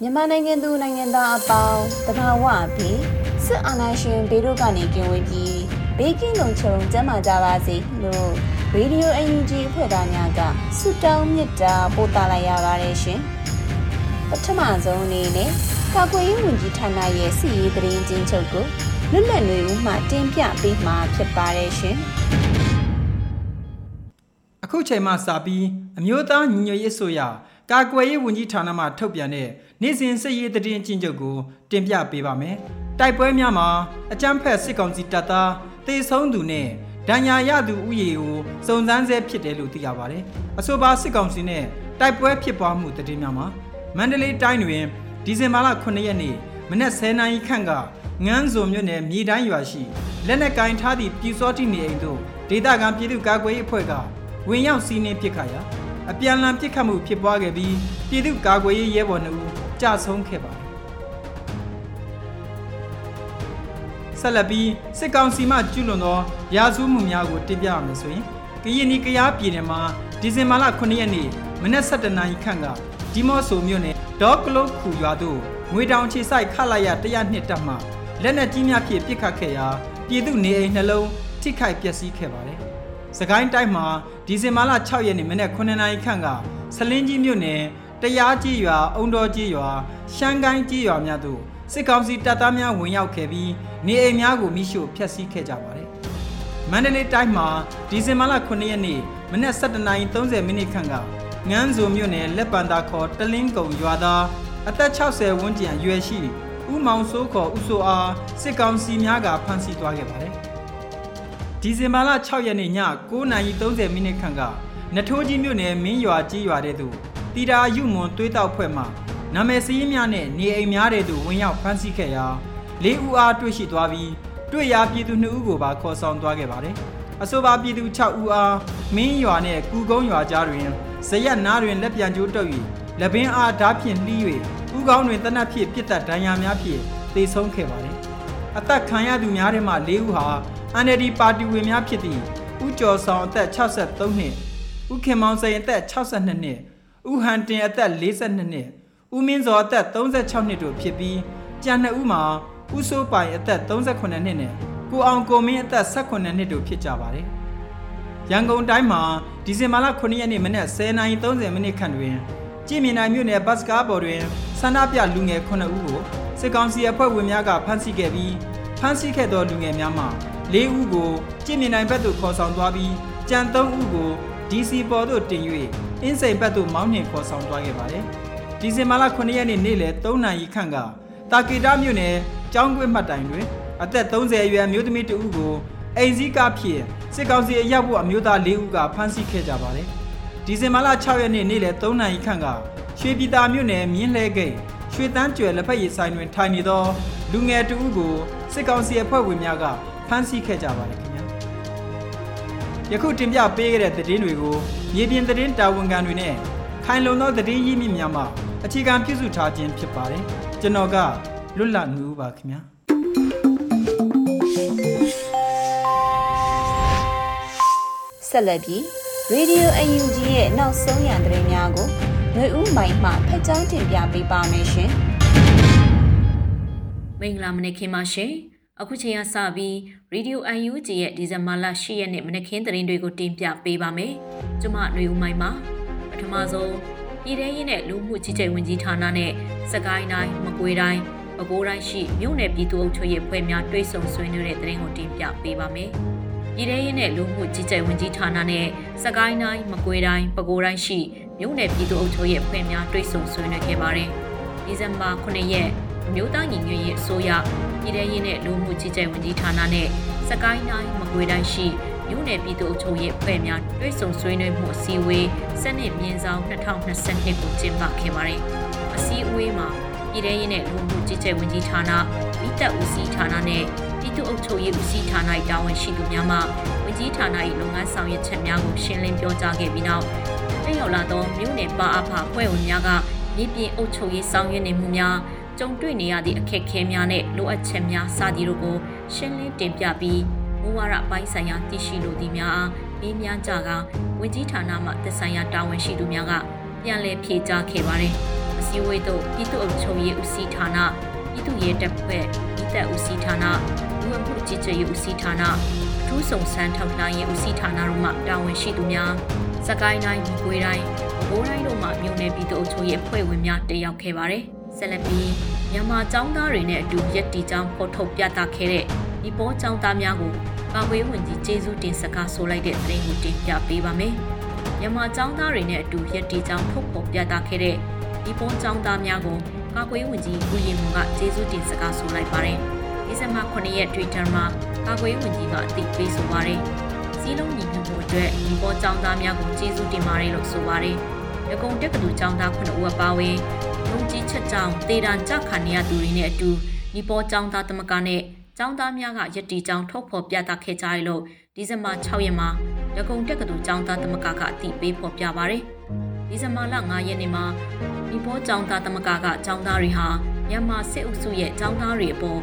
မြန်မာနိုင်ငံသူနိုင်ငံသားအပေါင်းတဘာဝအဖြစ်စစ်အာဏာရှင်ဘေးတို့ကနေကင်းဝေးပြီးဘေးကင်းလုံခြုံကျန်းမာကြပါစေလို့ရေဒီယိုအန်ယူဂျီအဖွဲ့သားများကဆုတောင်းမေတ္တာပို့သလိုက်ရပါတယ်ရှင်ပထမဆုံးအနေနဲ့ကာကွယ်ရေးဝန်ကြီးဌာနရဲ့စီရေးသတင်းချင်းချုပ်ကိုလွတ်လပ်နေဦးမှတင်ပြပေးမှာဖြစ်ပါတယ်ရှင် အခုချိန်မှစပြီးအမျိုးသားညီညွတ်ရေးဆိုရကာကွယ်ရေးဝန်ကြီးဌာနမှထုတ်ပြန်တဲ့နေ့စဉ်စစ်ရေးသတင်းအချင်းချုပ်ကိုတင်ပြပေးပါမယ်။တိုက်ပွဲများမှာအကြမ်းဖက်စစ်ကောင်စီတပ်သားတေဆုံးသူနဲ့ဒဏ်ရာရသူဥယေကိုစုံစမ်းဆဲဖြစ်တယ်လို့သိရပါတယ်။အဆိုပါစစ်ကောင်စီနဲ့တိုက်ပွဲဖြစ်ပွားမှုသတင်းများမှာမန္တလေးတိုင်းတွင်ဒီဇင်ဘာလ9ရက်နေ့မနက်10:00နာရီခန့်ကငန်းစုံမြို့နယ်မြေတိုင်းရွာရှိလက်နက်ကင်ထားသည့်ပြည်စောတိနေအိမ်သို့ဒေသခံပြည်သူ့ကာကွယ်ရေးအဖွဲ့က ဝင်ရောက်စီးနင်းပစ်ခတ်ရာအပြန်အလှန်ပစ်ခတ်မှုဖြစ်ပွားခဲ့ပြီးပြည်သူ့ကာကွယ်ရေးရဲဘော်2ဦးကြာဆုံးခဲ့ပါတယ်ဆက်လက်ပြီးစစ်ကောင်စီမှကျူးလွန်သောရာဇဝမှုများကိုတင်ပြရမယ်ဆိုရင်ကရင်နီကရားပြည်နယ်မှာဒီဇင်ဘာလ9ရက်နေ့မနက်7:00နာရီခန့်ကဒီမော့ဆိုမြို့နယ်ဒေါကလုတ်ခူရွာသို့ငွေတောင်ချေဆိုင်ခလိုက်ရ102တပ်မှလက်နက်ကြီးများဖြင့်ပစ်ခတ်ခဲ့ရာပြည်သူနေအိမ်နှလုံးထိခိုက်ပျက်စီးခဲ့ပါတယ်။စကိုင်းတိုင်းမှာ ဒီဇင်ဘာလ6ရက်နေ့မနက်9နာရီခန့်ကဆလင်းကြီးမြို့နယ်တရားကြီးရွာအုံတော်ကြီးရွာရှမ်းကိုင်းကြီးရွာများသို့စစ်ကောင်စီတပ်သားများဝင်ရောက်ခဲ့ပြီးနေအိမ်များကိုမိရှို့ဖျက်ဆီးခဲ့ကြပါတယ်။မန္တလေးတိုင်းမှာဒီဇင်ဘာလ9ရက်နေ့မနက်7:30မိနစ်ခန့်ကငန်းစုံမြို့နယ်လက်ပံသာခေါ်တလင်းကုံရွာသားအသက်60ဝန်းကျင်အရွယ်ရှိဦးမောင်စိုးခေါ်ဦးစိုးအားစစ်ကောင်စီများကဖမ်းဆီးသွားခဲ့ပါတယ်။ ဒီဇင်ဘာလ6ရက်နေ့ည9:30မိနစ်ခန့်ကနထိုးကြီးမြို့နယ်မင်းရွာကြီးရွာတဲ့သို့တီတာယုမွန်သွေးတောက်ဖွဲ့မှနာမည်စည်းများနဲ့နေအိမ်များတဲ့သို့ဝင်ရောက်ဖမ်းဆီးခဲ့ရာ၄ဦးအားတွေ့ရှိသွားပြီးတွေ့ရာပြည်သူ2ဦးကိုပါခေါ်ဆောင်သွားခဲ့ပါတယ်။အဆိုပါပြည်သူ6ဦးအားမင်းရွာနဲ့ကူကုန်းရွာကြားတွင်ဇရက်နားတွင်လက်ပြန်ကျိုးတုပ်၍လက်ပင်အားဓာဖြင့်လှီး၍ဥကောင်းတွင်တနတ်ဖြင့်ပြစ်တက်ဒဏ်ရာများဖြင့်သေဆုံးခဲ့ပါတယ်။အသက်ခံရသူများထဲမှ၄ဦးဟာ NLD ပါတီဝင်များဖြစ်သည့်ဦးကျော်ဆောင်အသက်63နှစ်ဦးခင်မောင်စိန်အသက်62နှစ်ဦးဟန်တင်အသက်42နှစ်ဦးမင်းစောအသက်36နှစ်တို့ဖြစ်ပြီးကြံနှစ်ဦးမှာဦးစိုးပိုင်အသက်38နှစ်နဲ့ကိုအောင်ကိုမင်းအသက်18နှစ်တို့ဖြစ်ကြပါတယ်။ရန်ကုန်တိုင်းမှာဒီဇင်ဘာလ9ရက်နေ့မနက်10:30မိနစ်ခန့်တွင်ကြည်မြင်နိုင်မြို့နယ်ဘတ်စကားပေါ်တွင်ဆန္ဒပြလူငယ်9ဦးကိုစစ်ကောင်စီအဖွဲ့ဝင်များကဖမ်းဆီးခဲ့ပြီးဖမ်းဆီးခဲ့သောလူငယ်များမှာ ၄ဦးကိုကြည်မြင်နိုင်ဘက်သို့ခေါ်ဆောင်သွားပြီးကြံ၃ဦးကို DC ပေါ်သို့တင်၍အင်းစိန်ဘက်သို့မောင်းနှင်ခေါ်ဆောင်သွားခဲ့ပါတယ်။ဒီဇင်ဘာလ9ရက်နေ့နေ့လယ်3နာရီခန့်ကတာကေတာမြို့နယ်ကျောင်းကွင်းမှတ်တိုင်တွင်အသက်30အရွယ်မျိုးသမီးတဦးကိုအိမ်စည်းကားဖြင့်စစ်ကောင်စီအရောက်ဖို့အမျိုးသား၄ဦးကဖမ်းဆီးခဲ့ကြပါတယ်။ဒီဇင်ဘာလ6ရက်နေ့နေ့လယ်3နာရီခန့်ကရွှေပြည်သာမြို့နယ်မြင်းလဲဂိတ်ရွှေတန်းကျွယ်လက်ဖက်ရည်ဆိုင်တွင်ထိုင်နေသောလူငယ်တဦးကိုစစ်ကောင်စီအဖွဲ့ဝင်များက ဖမ်းဆီးခဲ့ကြပါတယ်ခင်ဗျာ။ယခုတင်ပြပေးခဲ့တဲ့သတင်းတွေကိုမြေပြင်သတင်းတာဝန်ခံတွေနဲ့ခိုင်လုံသောသတင်းရင်းမြစ်များမှအခြေခံပြုစုထားခြင်းဖြစ်ပါတယ်။ကျွန်တော်ကလွတ်လပ်နေဦးပါခင်ဗျာ။ဆက်လက်ပြီး Radio UNG ရဲ့နောက်ဆုံးရသတင်းများကိုຫນွေဦးမိုင်မှဖတ်ကြားတင်ပြပေးပါမယ်ရှင်။မင်္ဂလာမနေ့ခင်ပါရှင်။ အခုချိန်ကစပြီး Radio UNG ရဲ့ဒီဇင်ဘာလ10ရက်နေ့မနေ့ခင်သတင်းတွေကိုတင်ပြပေးပါမယ်။ကျွန်မຫນွေဦးမိုင်ပါပထမမဆုံးပြည်ထရေးနဲ့လူမှုကြီးကြပ်ဝင်ကြီးဌာနနဲ့စကိုင်းတိုင်းမကွေးတိုင်းပဲခူးတိုင်းရှိမြို့နယ်ပြည်သူ့အုပ်ချုပ်ရေးဖွဲ့များတွဲဆုံဆွေးနွေးတဲ့တဲ့ရင်ကိုတင်ပြပေးပါမယ်။ပြည်ထရေးနဲ့လူမှုကြီးကြပ်ဝင်ကြီးဌာနနဲ့စကိုင်းတိုင်းမကွေးတိုင်းပဲခူးတိုင်းရှိမြို့နယ်ပြည်သူ့အုပ်ချုပ်ရေးဖွဲ့များတွဲဆုံဆွေးနွေးခဲ့ပါတယ်။ဒီဇင်ဘာ9ရက်အမျိုးသားညီညွတ်ရေးအစိုးရ ပြည်ထရေးနဲ့လူမှုကြီးကြပ်ဝင်ကြီးဌာနနဲ့စကိုင်းတိုင်းမကွေးတိုင်းရှိမြို့နယ်ပြည်သူ့အုပ်ချုပ်ရေးအဖွဲ့များတွဲဆုံဆွေးနွေးမှုအစည်းအဝေးစနစ်မြင်းဆောင်2022ကိုကျင်းပခဲ့ပါတယ်။အစည်းအဝေးမှာပြည်ထရေးနဲ့လူမှုကြီးကြပ်ဝင်ကြီးဌာနမိသက်ဦးစီးဌာနနဲ့ပြည်သူ့အုပ်ချုပ်ရေးဦးစီးဌာန၏တာဝန်ရှိသူများမှဝင်ကြီးဌာန၏လုပ်ငန်းဆောင်ရွက်ချက်များကိုရှင်းလင်းပြောကြားခဲ့ပြီးနောက်တက်ရောက်လာသောမြို့နယ်ပါအဖဖွဲ့ဝင်များကမြေပြင်အုပ်ချုပ်ရေးဆောင်ရွက်နေမှုများ ကြုံတွေ့နေရသည့်အခက်အခဲများနဲ့လိုအပ်ချက်များစသည်တို့ကိုရှင်းလင်းတင်ပြပြီးမူဝါဒပိုင်းဆိုင်ရာတည်ရှိလိုသည့်များအားမေးမြန်းကြကဝင်ကြီးဌာနမှသက်ဆိုင်ရာတာဝန်ရှိသူများကပြန်လည်ဖြေကြားခဲ့ပါတယ်။အစည်းအဝေးသို့ပြည်သူ့အုပ်ချုပ်ရေးဦးစီးဌာနပြည်သူ့ရဲတပ်ဖွဲ့ပြည်သက်ဦးစီးဌာနလူဝင်မှုကြီးကြပ်ရေးဦးစီးဌာနအထူးဆောင်ဆန်းထောက်လှမ်းရေးဦးစီးဌာနတို့မှတာဝန်ရှိသူများစကိုင်းတိုင်း၊မကွေးတိုင်း၊ဘိုးတိုင်းတို့မှမြို့နယ်ပြည်သူ့အုပ်ချုပ်ရေးအဖွဲ့ဝင်များတက်ရောက်ခဲ့ပါတယ်။ ဆက်လက်ပြီးမြန်မာចောင်းသားတွေနဲ့အတူရက်တီချောင်းဖော်ထုတ်ပြသခဲ့တဲ့ဒီပေါ်ចောင်းသားများကိုကာကွယ်ဝင်ကြီးကျေးဇူးတင်စကားဆိုလိုက်တဲ့သတင်းကိုတင်ပြပေးပါမယ်။မြန်မာចောင်းသားတွေနဲ့အတူရက်တီချောင်းထုတ်ဖော်ပြသခဲ့တဲ့ဒီပေါ်ចောင်းသားများကိုကာကွယ်ဝင်ကြီးဦးရင်မွန်ကကျေးဇူးတင်စကားဆိုလိုက်ပါတယ်။ဒီဇင်ဘာ9ရက် Twitter မှာကာကွယ်ဝင်ကြီးကအသိပေးဆိုပါတယ်။စီးလုံးညီညွတ်မှုအတွက်ဒီပေါ်ចောင်းသားများကိုကျေးဇူးတင်ပါတယ်လို့ဆိုပါတယ်။ရကုံတက်ကတူចောင်းသား9ဦးအပါအဝင် လူကြီးချက်ကြောင်တေတံကြခါနေရသူတွေနဲ့အတူဒီပေါ်ចောင်းသားသမဂနဲ့ចောင်းသားများကယက်တီចောင်းထုတ်ဖော်ပြသခဲ့ကြရလို့ဒီဇင်ဘာ6ရက်မှာရကုံတက်ကတူចောင်းသားသမဂကအသိပေးဖော်ပြပါရယ်ဒီဇင်ဘာလ9ရက်နေ့မှာဒီပေါ်ចောင်းသားသမဂကចောင်းသားတွေဟာမြန်မာစစ်အုပ်စုရဲ့ចောင်းသားတွေအပေါ်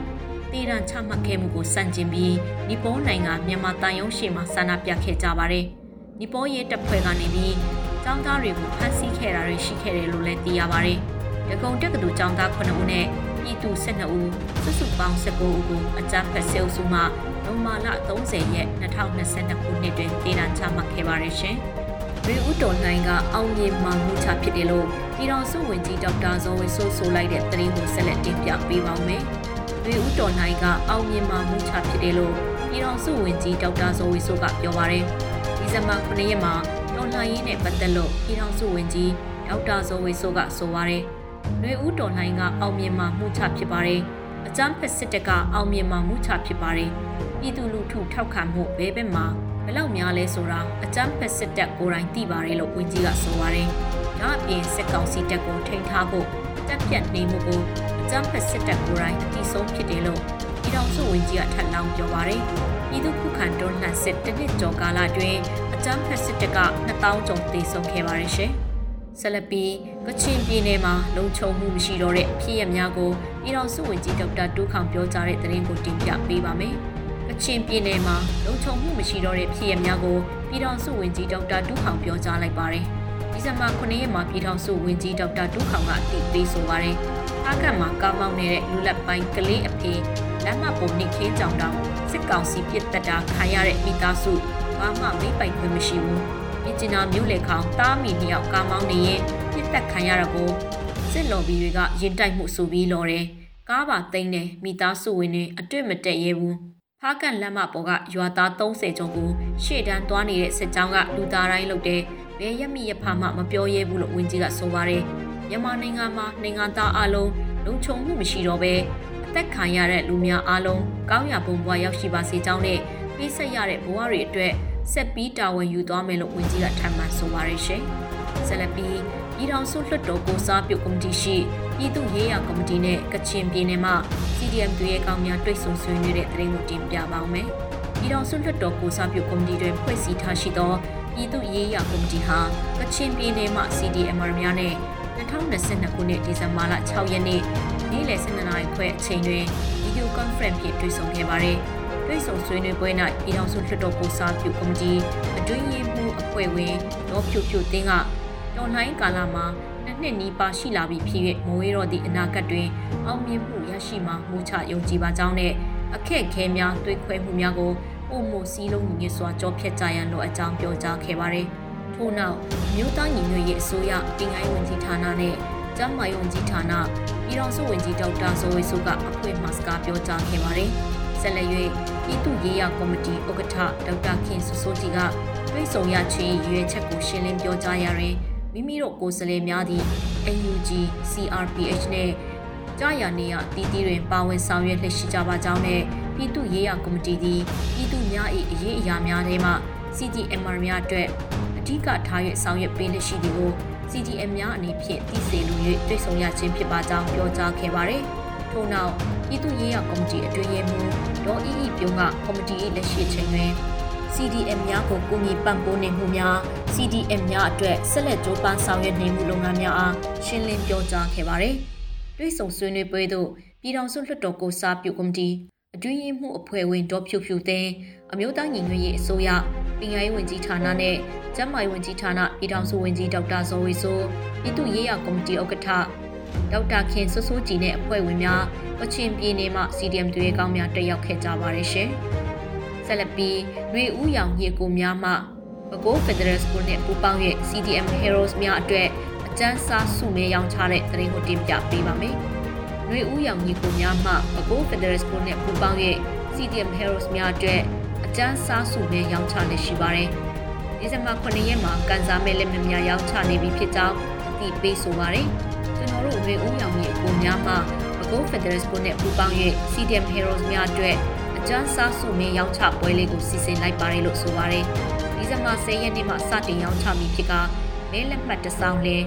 တေရန်ချမှတ်ခဲ့မှုကိုစန့်ကျင်ပြီးနီပေါ်နိုင်ငံမြန်မာတန်ယုံရှိမှဆန္ဒပြခဲ့ကြပါတယ်။နီပေါ်ရဲ့တပ်ဖွဲ့ကနေပြီးចောင်းသားတွေကိုဖမ်းဆီးခဲ့တာတွေရှိခဲ့တယ်လို့လည်းသိရပါတယ်။ ရကုံတက္ကသိုလ်ចောင်းသား9ဦးနဲ့ပြည်သူ12ဦးစုစုပေါင်း19ဦးကိုအကြမ်းဖက်ဆဲအုပ်စုမှနိုမာလ30ရက်2022ခုနှစ်တွင်တေရန်ချမှတ်ခဲ့ပါတယ်ရှင်။ရေဦးတော်နိုင်ကအောင်မြင်မှမှုချဖြစ်တယ်လို့ပြည်တော်စုဝင်ကြီးဒေါက်တာဇော်ဝေဆိုးဆိုလိုက်တဲ့သတင်းကိုဆက်လက်တင်ပြပေးပါမယ်။ရေဦးတော်နိုင်ကအောင်မြင်မှမှုချဖြစ်တယ်လို့ပြည်တော်စုဝင်ကြီးဒေါက်တာဇော်ဝေဆိုးကပြောပါတယ်။ဒီဇင်ဘာ9ရက်မှာတော်လှန်ရေးနဲ့ပတ်သက်လို့ပြည်တော်စုဝင်ကြီးဒေါက်တာဇော်ဝေဆိုးကဆိုပါတယ်။ ရေဦးတော်နိုင်ကအောင်မြင်မှမှုချဖြစ်ပါတယ်။အကြမ်းဖက်စစ်တပ်ကအောင်မြင်မှမှုချဖြစ်ပါတယ်။ပြည်သူလူထုထောက်ခံမှုဘဲဘက်မှာဘလောက်များလဲဆိုတာအကြမ်းဖက်စစ်တပ်ကိုယ်တိုင်သိပါတယ်လို့ဝန်ကြီးကဆိုပါတယ်။ဒါအပြင်စစ်ကောင်စီတပ်ကိုထိန်းထားဖို့တပ်ပြတ်နေမှုကိုအကြမ်းဖက်စစ်တပ်ကိုယ်တိုင်အတိဆုံးဖြစ်တယ်လို့ပြည်ထောင်စုဝန်ကြီးကထပ်လောင်းပြောပါတယ်။ပြည်သူခုခံတွန်းလှန်စစ်တစ်နှစ်ကျော်ကာလအတွင်းအကြမ်းဖက်စစ်တပ်က2000ကျော်သေဆုံးခဲ့ပါတယ်ရှင်။ဆက်လက်ပြီး ကချင်ပြည်နယ်မှာလုံခြုံမှုမရှိတော့တဲ့ဖြစ်ရများကိုပြည်တော်စုဝင်ကြီးဒေါက်တာတူးခေါင်ပြောကြားတဲ့သတင်းကိုတင်ပြပေးပါမယ်။ကချင်ပြည်နယ်မှာလုံခြုံမှုမရှိတော့တဲ့ဖြစ်ရများကိုပြည်တော်စုဝင်ကြီးဒေါက်တာတူးခေါင်ပြောကြားလိုက်ပါတယ်။ဒီဇင်ဘာ9ရက်မှာပြည်တော်စုဝင်ကြီးဒေါက်တာတူးခေါင်ကအတည်ပြုဆိုပါတယ်။အားကတ်မှာကားမောင်းနေတဲ့လူလက်ပိုင်းကလေးအဖေလမ်းမပေါ်နေခင်းကြောင်တောင်စစ်ကောင်စီပြစ်တက်တာခံရတဲ့မိသားစုဘာမှမေးပိုင်ခွင့်မရှိဘူး။မြစ်ကျင်နာမြို့လေခေါင်တားမီနှစ်ယောက်ကားမောင်းနေရင် ပြစ်တက်ခံရတာကိုစစ်လော်ဘီတွေကရင်တိုက်မှုဆိုပြီးလော်တယ်။ကားပါသိမ်းတယ်မိသားစုဝင်တွေအတွေ့မတက်ရဲဘူး။ဖားကန်လက်မပေါ်ကရွာသား30ကျော်ကိုရှေ့တန်းသွားနေတဲ့စစ်ကြောင်းကလူသားတိုင်းလုပ်တယ်။ဘယ်ရက်မိရဖာမှမပြောရဲဘူးလို့ဝန်ကြီးကဆိုပါတယ်။မြန်မာနိုင်ငံမှာနိုင်ငံသားအလုံးလုံခြုံမှုမရှိတော့ဘဲအသက်ခံရတဲ့လူများအလုံးကောင်းရာဘုံဘဝရောက်ရှိပါစေကြောင်းနဲ့ပေးဆက်ရတဲ့ဘဝတွေအတွက်ဆက်ပြီးတာဝန်ယူသွားမယ်လို့ဝန်ကြီးကထပ်မံဆိုပါရရှင်။ ဆက်လက်ပြီးပြည်ထောင်စုလွှတ်တော်ကိုစားပြုကော်မတီရှိပြည်သူ့ရေးရာကော်မတီနဲ့ကချင်ပြည်နယ်မှ CDM တွေရဲ့ကောင်းများတွေ့ဆုံဆွေးနွေးတဲ့သတင်းကိုတင်ပြပါောင်းမယ်။ပြည်ထောင်စုလွှတ်တော်ကိုစားပြုကော်မတီတွင်ဖွဲ့စည်းထားရှိသောပြည်သူ့ရေးရာကော်မတီဟာကချင်ပြည်နယ်မှ CDM များနဲ့2022ခုနှစ်ဒီဇင်ဘာလ6ရက်နေ့နေ့လယ်12နာရီခွဲအချိန်တွင် video conference ဖြင့်တွေ့ဆုံခဲ့ပါတယ်။တွေ့ဆုံဆွေးနွေးပွဲ၌ပြည်ထောင်စုလွှတ်တော်ကိုစားပြုကော်မတီအတွင်းရေးမှူးအဖွဲ့ဝင်ဒေါ်ဖြူဖြူတင်းက တော်လှန်ကာလမှာနှစ်နှစ်နီးပါးရှိလာပြီဖြစ်၍မဝေးတော့သည့်အနာဂတ်တွင်အောင်မြင်မှုရရှိမှာမူချယုံကြည်ပါကြောင်းနဲ့အခက်အခဲများတွေးခွဲမှုများကိုပုံမစည်းလုံးညီညွတ်စွာကြောဖြတ်ကြရန်လိုအကြောင်းပြောကြားခဲ့ပါတယ်။ထို့နောက်မြို့သားညီညွတ်ရေးအစိုးရတင်ငိုင်းဝင်ကြီးဌာနနဲ့ကျန်းမာရေးဝန်ကြီးဌာနပြည်တော်စုဝန်ကြီးဒေါက်တာဇော်ဝေစုကအဖွဲ့မှစကားပြောကြားခဲ့ပါတယ်။ဆက်လက်၍ပြည်သူ့ရေးရာကော်မတီဥက္ကဋ္ဌဒေါက်တာခင်ဆူဆိုကြီးကတွိတ်ဆုံရချင်းရွေးချက်ကိုရှင်းလင်းပြောကြားရရင် မိမိတို့ကိုယ်စားလှယ်များသည့် NUG, CRPH နဲ့ကြာရနေရတီတီတွင်ပါဝင်ဆောင်ရွက်လက်ရှိကြပါကြောင်းနဲ့ပြည်သူ့ရေးရာကော်မတီသည်ပြည်သူများ၏အရေးအရာများထဲမှ CDMR များအတွက်အဓိကထား၍ဆောင်ရွက်ပေးလက်ရှိသည်ကို CDM များအနေဖြင့်တည်စေလို၍တွေ့ဆုံရခြင်းဖြစ်ပါကြောင်းပြောကြားခဲ့ပါတယ်။ထို့နောက်ပြည်သူ့ရေးရာကော်မတီအတွင်းရေးမှူးဒေါ်အီအီပြုံးကကော်မတီ၏လက်ရှိချိန်တွင် CDM များကိုကူညီပံ့ပိုးနေမှုများ CDM များအတွက်ဆက်လက်ကြိုးပမ်းဆောင်ရွက်နေမှုလုပ်ငန်းများအားရှင်းလင်းပြောကြားခဲ့ပါတယ်။တွေ့ဆုံဆွေးနွေးပွဲသို့ပြည်ထောင်စုလွှတ်တော်ကိုစားပြုကော်မတီအတွင်းရေးမှူးအဖွဲ့ဝင်ဒေါ်ဖြူဖြူသိန်းအမျိုးသားညီညွတ်ရေးအစိုးရပညာရေးဝန်ကြီးဌာနနဲ့ကျန်းမာရေးဝန်ကြီးဌာနပြည်ထောင်စုဝန်ကြီးဒေါက်တာဇော်ဝေဆိုးပြည်သူ့ရေးရာကော်မတီဥက္ကဋ္ဌဒေါက်တာခင်စိုးစိုးကြည်နဲ့အဖွဲ့ဝင်များပချင်းပြည်နယ်မှ CDM တွေကောင်းများတက်ရောက်ခဲ့ကြပါတယ်ရှင်။ ဆက်လက်ပြီးလူဦးရောင်ညေကိုများမှဘကိုး Federal School နဲ့ပူးပေါင်းရဲ့ CDM Heroes များအတွက်အကျန်းစားစုမဲရောင်းချတဲ့သတင်းကိုတင်ပြပေးပါမယ်။လူဦးရောင်ညေကိုများမှဘကိုး Federal School နဲ့ပူးပေါင်းရဲ့ CDM Heroes များအတွက်အကျန်းစားစုမဲရောင်းချလက်ရှိပါတယ်။ဒီဇင်ဘာ9ရက်မှာကန်စာမဲလက်မများရောင်းချနေပြီဖြစ်ကြောင်းအသိပေးဆိုပါတယ်။ကျွန်တော်တို့လူဦးရောင်ညေကိုများမှဘကိုး Federal School နဲ့ပူးပေါင်းရဲ့ CDM Heroes များအတွက် ကျန်းစားစုမဲရောင်းချပွဲလေးကိုစီစဉ်လိုက်ပါတယ်လို့ဆိုပါရယ်။ဒီဇင်ဘာ10ရက်နေ့မှာစတင်ရောင်းချမည်ဖြစ်ကမဲလက်မှတ်တစ်စောင်းလဲ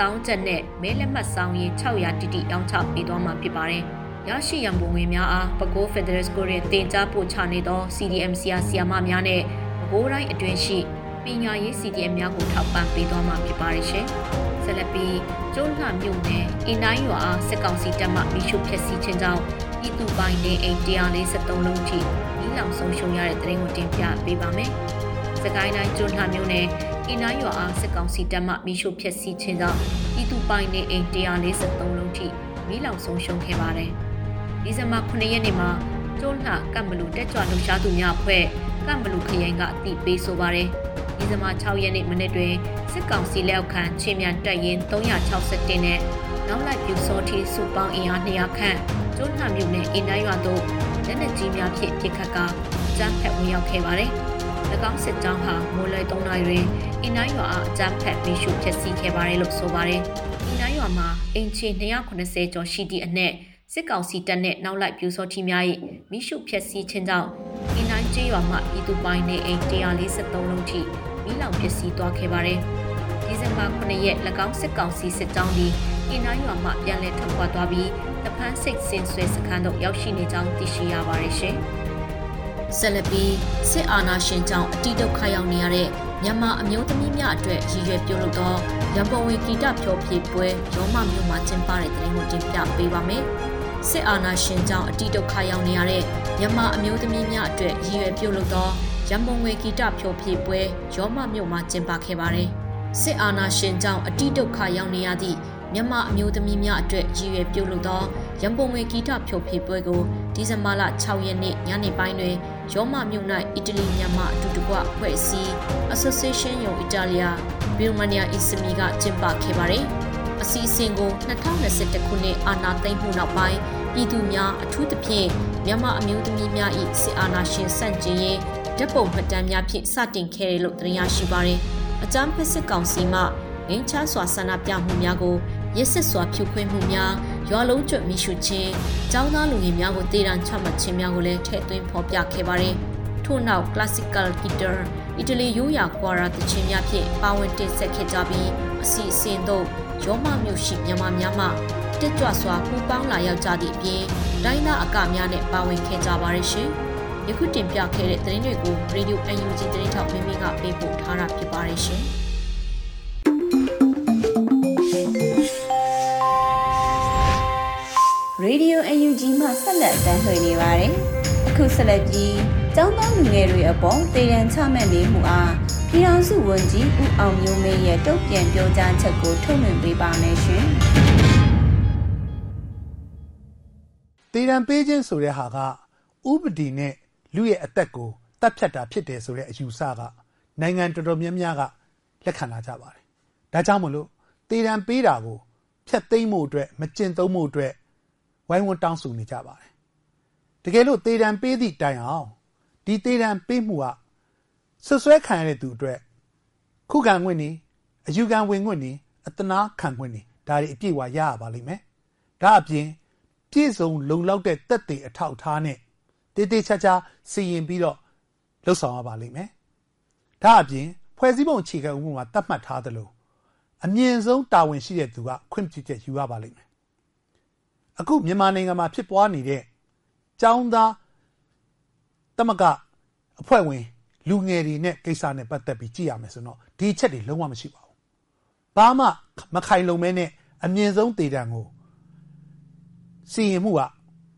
တောင်းချက်နဲ့မဲလက်မှတ်ဆောင်ရင်600တိတိရောင်းချပေးသွားမှာဖြစ်ပါတယ်။ရရှိရန်ပုံဝင်များအားပဲခူး Federal School ရဲ့တင် जा ပို့ချနေသော CDM ဆရာဆရာမများနဲ့ပဲခူးတိုင်းအတွင်းရှိပညာရေး CDM များကိုထောက်ပံ့ပေးသွားမှာဖြစ်ပါတယ်ရှင်။ဆက်လက်ပြီးကျုံးလှမြို့နယ်အင်းတိုင်းရွာအားစစ်ကောင်စီတပ်မှမိရှုဖျက်ဆီးခြင်းကြောင့် ပြည်သူပိုင်နေအိမ်143လုံးထိမိလောင်ဆုံးရှုံးရတဲ့တဲ့ရင်ကိုတင်ပြပေးပါမယ်။စကိုင်းတိုင်းကျွန်းလှမြို့နယ်အင်းတိုင်းရွာအားစစ်ကောင်စီတပ်မှမိရှုဖျက်ဆီးခြင်းကြောင့်ပြည်သူပိုင်နေအိမ်143လုံးထိမိလောင်ဆုံးရှုံးခဲ့ပါတယ်။ဒီဇင်ဘာ9ရက်နေ့မှာကျွန်းလှကံဘလူတက်ကြွလှူရှားသူများအဖွဲ့ကံဘလူခရိုင်ကအတိပေးဆိုပါတယ်။ဒီဇင်ဘာ6ရက်နေ့မနေ့တွင်စစ်ကောင်စီလက်အောက်ခံချင်းမြန်တပ်ရင်း361နဲ့နောက်လိုက်ပြူစောတီစုပေါင်းအင်အား200ခန့် ကျွန်းလှမြို့နယ်အင်းတိုင်းရွာသို့လက်နက်ကြီးများဖြင့်ပစ်ခတ်ကာကြမ်းဖက်ဝင်ရောက်ခဲ့ပါတယ်။၎င်းစစ်ကြောင်းဟာမိုးလွယ်3နာရီတွင်အင်းတိုင်းရွာအားအကြမ်းဖက်မိရှုဖျက်ဆီးခဲ့ပါတယ်လို့ဆိုပါတယ်။အင်းတိုင်းရွာမှာအင်ချီ290ကျော်ရှိသည့်အနက်စစ်ကောင်စီတပ်နဲ့နောက်လိုက်ပြူစောထီများ၏မိရှုဖျက်ဆီးခြင်းကြောင့်အင်းတိုင်းကျေးရွာမှပြည်သူပိုင်းနေအိမ်143လုံးထိမိလောင်ပျက်စီးသွားခဲ့ပါတယ်။ဒီဇင်ဘာ9ရက်၎င်းစစ်ကောင်စီစစ်ကြောင်းသည် အင်းတိုင်းရွာမှပြန်လည်ထွက်ခွာသွားပြီးတဖန်းစိတ်စင်ဆွဲစခန်းသို့ရောက်ရှိနေကြောင်းသိရှိရပါတယ်ရှင်။ဆက်လက်ပြီးစစ်အာဏာရှင်ကြောင့်အတိဒုက္ခရောက်နေရတဲ့မြန်မာအမျိုးသမီးများအတွက်ရည်ရွယ်ပြုလုပ်သောရန်ပုံငွေဂီတဖြောဖြေပွဲရောမမြို့မှာကျင်းပတဲ့တဲ့ရင်ကိုတင်ပြပေးပါမယ်။စစ်အာဏာရှင်ကြောင့်အတိဒုက္ခရောက်နေရတဲ့မြန်မာအမျိုးသမီးများအတွက်ရည်ရွယ်ပြုလုပ်သောရန်ပုံငွေဂီတဖြောဖြေပွဲရောမမြို့မှာကျင်းပခဲ့ပါတယ်။စစ်အာဏာရှင်ကြောင့်အတိဒုက္ခရောက်နေရသည့် မြန်မာအမျိုးသမီးများအတွက်ရည်ရွယ်ပြုလုပ်သောရန်ပုံငွေဂီတဖြိုဖေပွဲကိုဒီဇင်ဘာလ6ရက်နေ့ညနေပိုင်းတွင်ရောမမြို့၌အီတလီမြန်မာအတူတကွဖွဲ့စည်း Association ယုံအီတာလီယာဘီရိုမာနီယာအီစမီကကျင်းပခဲ့ပါတယ်။အစီအစဉ်ကို2021ခုနှစ်အာဏာသိမ်းမှုနောက်ပိုင်းပြည်သူများအထူးသဖြင့်မြန်မာအမျိုးသမီးများ၏စစ်အာဏာရှင်ဆန့်ကျင်ရေးဓာတ်ပုံမှတ်တမ်းများဖြင့်စတင်ခဲ့တယ်လို့သိရရှိပါရယ်။အကြမ်းဖက်စစ်ကောင်စီမှငင်းချစွာဆန္ဒပြမှုများကို ရစ်စစ်စွာဖြိုခွင်းမှုများရွာလုံးကျွတ်မိရှုခြင်း၊ចောင်းသားလူငယ်များကိုတေးတံချမှတ်ခြင်းများကိုလည်းထည့်သွင်းဖော်ပြခဲ့ပါတယ်။ထို့နောက် classical guitar အီတလီရိုးရာကွာရာတခြင်းများဖြင့်ပါဝင်တင်ဆက်ခဲ့ကြပြီးအစီအစဉ်သို့ရောမမြို့ရှိမြန်မာများမှတက်ကြွစွာပူပေါင်းလာရောက်ကြသည့်အပြင်ဒိုင်းနာအကများနဲ့ပါဝင်ခဲ့ကြပါရရှင်။ယခုတင်ပြခဲ့တဲ့သတင်းတွေကို Radio UNG သတင်းထောက်မင်းမင်းကပေးပို့ထားတာဖြစ်ပါရရှင်။ Radio UNG မှဆက်လက်တမ်းလှည့်နေပါတယ်။အခုဆက်လက်ပြီးကျောင်းသားလူငယ်တွေအပေါ်တည်ရန်ချမှတ်နေမှုအားပြည်ထောင်စုဝန်ကြီးဦးအောင်မျိုးမင်းရဲ့တုံ့ပြန်ပြောကြားချက်ကိုထုတ်လွှင့်ပေးပါမယ်ရှင်။တည်ရန်ပေးခြင်းဆိုတဲ့ဟာကဥပဒေနဲ့လူရဲ့အသက်ကိုတတ်ဖြတ်တာဖြစ်တယ်ဆိုတဲ့အယူဆကနိုင်ငံတော်တော်များများကလက်ခံလာကြပါတယ်ဒါကြောင့်မလို့တေတံပေးတာကိုဖျက်သိမ်းမှုအတွက်မကျင့်သုံးမှုအတွက် ဝိုင်းဝန်းတောင်းဆိုနေကြပါတယ်တကယ်လို့တေတံပေးသည့်တိုင်အောင်ဒီတေတံပေးမှုကဆွဆွဲခံရတဲ့သူအတွက်ခုခံခွင့်နေအယူခံဝင်ခွင့်နေအတနာခံခွင့်နေဒါတွေအပြည့်အဝရရပါလိမ့်မယ်ဒါအပြင်ပြည့်စုံလုံလောက်တဲ့တက်တေအထောက်ထားနဲ့တေးသေးချာချာစီရင်ပြီးတော့လှုပ်ဆောင်ရပါလိမ့်မယ်ဒါအပြင်ဖွဲ့စည်းပုံအခြေခံဥပဒေမှာသတ်မှတ်ထားသလိုအမြင့်ဆုံးတာဝန်ရှိတဲ့သူကခွင့်ပြုချက်ယူရပါလိမ့်မယ် အခုမြန်မာနိုင်ငံမှာဖြစ်ပွားနေတဲ့ចောင်းသားတမကအဖွဲ့ဝင်လူငယ်တွေနဲ့ကိစ္စနဲ့ပတ်သက်ပြီးကြည့်ရမယ်ဆိုတော့ဒီချက်တွေလုံးဝမရှိပါဘူး။ဘာမှမခိုင်လုံမဲနဲ့အမြင့်ဆုံးတေတံကိုစီရင်မှုက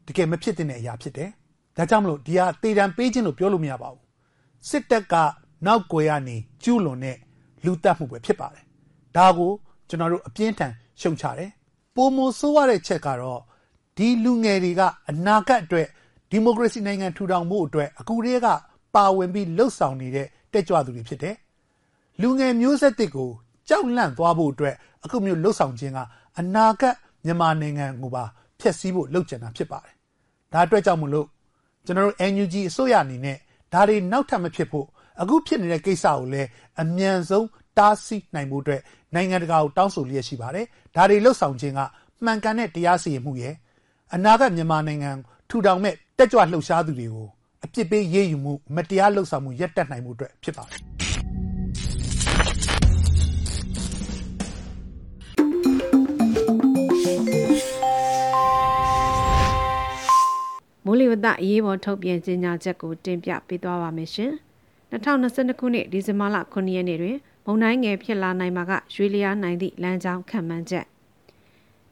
တကယ်မဖြစ်တဲ့အရာဖြစ်တယ်။ဒါကြောင့်မလို့ဒီဟာတေတံပေးခြင်းလို့ပြောလို့မရပါဘူး။စစ်တပ်ကနောက်ကွယ်ကနေကျူးလွန်တဲ့လူတက်မှုပဲဖြစ်ပါတယ်။ဒါကိုကျွန်တော်တို့အပြင်းထန်ရှုံချတယ်။ ပုံမဆိုးရတဲ့ချက်ကတော့ဒီလူငယ်တွေကအနာဂတ်အတွက်ဒီမိုကရေစီနိုင်ငံထူထောင်မှုအတွက်အခုတည်းကပါဝင်ပြီးလှုပ်ဆောင်နေတဲ့တက်ကြွသူတွေဖြစ်တယ်။လူငယ်မျိုးဆက်တစ်ကိုကြောက်လန့်သွားဖို့အတွက်အခုမျိုးလှုပ်ဆောင်ခြင်းကအနာဂတ်မြန်မာနိုင်ငံကိုပါဖျက်ဆီးဖို့လှုပ်ကြံတာဖြစ်ပါတယ်။ဒါအတွက်ကြောင့်မလို့ကျွန်တော်တို့ NUG အစိုးရအနေနဲ့ဒါတွေနောက်ထပ်မဖြစ်ဖို့အခုဖြစ်နေတဲ့ကိစ္စကိုလည်းအမြန်ဆုံး တားဆီးနိုင်မှုအတွက်နိုင်ငံတကာကိုတောင်းဆိုလျက်ရှိပါတယ်။ဒါတွေလှုပ်ဆောင်ခြင်းကမှန်ကန်တဲ့တရားစီရင်မှုရဲ့အနာဂတ်မြန်မာနိုင်ငံထူထောင်မဲ့တက်ကြွလှုပ်ရှားသူတွေကိုအပြစ်ပေးရေးယူမှုမတရားလှုပ်ဆောင်မှုရပ်တန့်နိုင်မှုအတွက်ဖြစ်ပါတယ်မိုးလေဝသအရေးပေါ်ထုတ်ပြန်ကြေညာချက်ကိုတင်ပြပေးသွားပါမယ်ရှင်။2022ခုနှစ်ဒီဇင်ဘာလ9ရက်နေ့တွင် မုန်တိုင်းငယ်ဖြစ်လာနိုင်မှာကရွှေလျားနိုင်သည့်လမ်းကြောင်းခံမှန်းချက်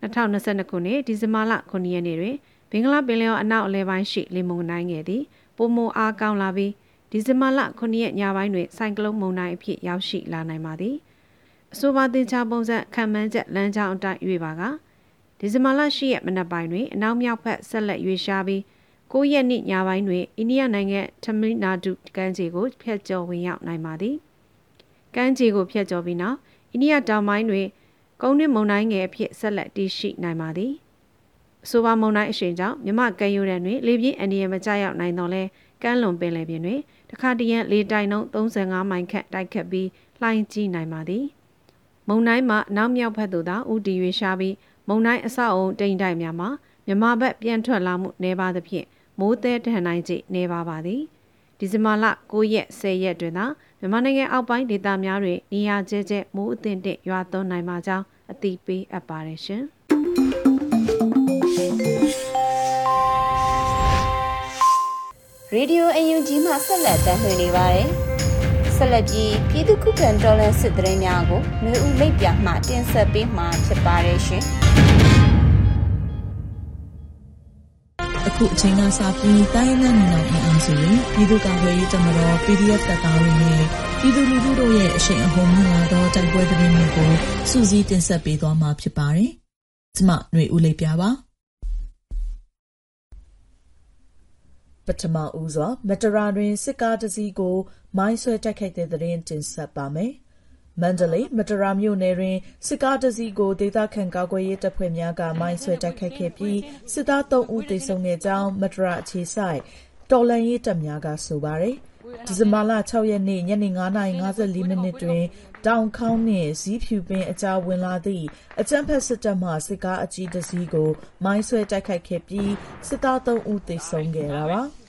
2022ခုနှစ်ဒီဇင်ဘာလ9ရက်နေ့တွင်ဘင်္ဂလားပင်လယ်အော်အနောက်အလဲပိုင်းရှိလေမုန်တိုင်းငယ်သည်ပိုမိုအားကောင်းလာပြီးဒီဇင်ဘာလ9ရက်ညပိုင်းတွင်ဆိုင်ကလုန်းမုန်တိုင်းအဖြစ်ရောက်ရှိလာနိုင်ပါသည်အဆိုပါတင်ချပုံစံခံမှန်းချက်လမ်းကြောင်းအတိုင်းရွေပါကဒီဇင်ဘာလ10ရက်မနက်ပိုင်းတွင်အနောက်မြောက်ဘက်ဆက်လက်ရွေရှားပြီး9ရက်နေ့ညပိုင်းတွင်အိန္ဒိယနိုင်ငံထမီနာဒုကမ်းခြေကိုဖျက်ကျော်ဝင်ရောက်နိုင်ပါသည် ကမ်းခြေကိုဖျက်ကျော်ပြီးနောက်အိန္ဒိယတောင်ပိုင်းတွင်ကုန်းနှင့်မုန်တိုင်းငယ်အဖြစ်ဆက်လက်တည်ရှိနိုင်ပါသည်အဆိုပါမုန်တိုင်းအရှိန်ကြောင့်မြမကဲရိုးတန်းတွင်လေပြင်းအန္တရာယ်မကျရောက်နိုင်တော့လဲကမ်းလွန်ပင်လယ်ပြင်တွင်တခါတရံလေတိုင်နှုန်း35မိုင်ခန့်တိုက်ခတ်ပြီးလှိုင်းကြီးနိုင်ပါသည်မုန်တိုင်းမှာနောက်မြောက်ဘက်သို့သာဥတီရွေရှားပြီးမုန်တိုင်းအဆောက်အုံတိမ်တိုက်များမှာမြမဘက်ပြန်ထွက်လာမှုနေပါသဖြင့်မိုးသည်ထန်နိုင်ခြင်းနေပါပါသည်ဒီဇင်ဘာလ9ရက်10ရက်တွင်သာ မြန်မာနိုင်ငံအောက်ပိုင်းဒေသများတွင်နေရာကျဲကျဲမိုးအသင့်တဲ့ရွာသွန်းနိုင်မှာကြောင်းအသိပေးအပ်ပါတယ်ရှင်ရေဒီယိုအယူဂျီမှဆက်လက်တင်ပြနေပါတယ်။ဆက်လက်ပြီးပြည်သူ့ခုခံတော်လှန်စစ်တရင်များကိုနှွေဦးလိပ်ပြမှတင်ဆက်ပေးမှာဖြစ်ပါတယ်ရှင်။ ခုအချိန်ကစပြီးတိုင်းရင်းသားနိုင်ငံအင်အားစုတွေပြည်သူ့ကာကွယ်ရေးတပ်မတော် PDF တပ်သားတွေနဲ့ပြည်သူလူထုတို့ရဲ့အရှိန်အဟုန်မြင့်လာသောတိုက်ပွဲသတင်းတွေကိုစူးစီးတင်ဆက်ပေးသွားမှာဖြစ်ပါတယ်။ကျွန်မຫນွေဦးလေးပြပါပထမဦးစွာမတရာတွင်စစ်ကားတစ်စီးကို မိုင်းဆွဲတိုက်ခိုက်တဲ့သတင်းတင်ဆက်ပါမယ်။ မန္တလေးမတရာမြို့နယ်တွင် စစ်ကားတစ်စီးကို ဒေသခံကာကွယ်ရေးတပ်ဖွဲ့များက မိုင်းဆွဲတိုက်ခိုက်ခဲ့ပြီး စစ်သား3ဦး သေဆုံးခဲ့ကြောင်း မတရာအခြေဆိုင်တော်လန်ရေးတပ်များက ဆိုပါတယ်။ဒီဇင်ဘာလ6ရက်နေ့ ညနေ9:54မိနစ်တွင် တောင်ခေါင်းနှင့် ဇီးဖြူပင်အကြား ဝင်လာသည့် အကြမ်းဖက်စစ်တပ်မှ စစ်ကားအကြီးတစ်စီးကို မိုင်းဆွဲတိုက်ခိုက်ခဲ့ပြီး စစ်သား3ဦး သေဆုံးခဲ့တာပါ။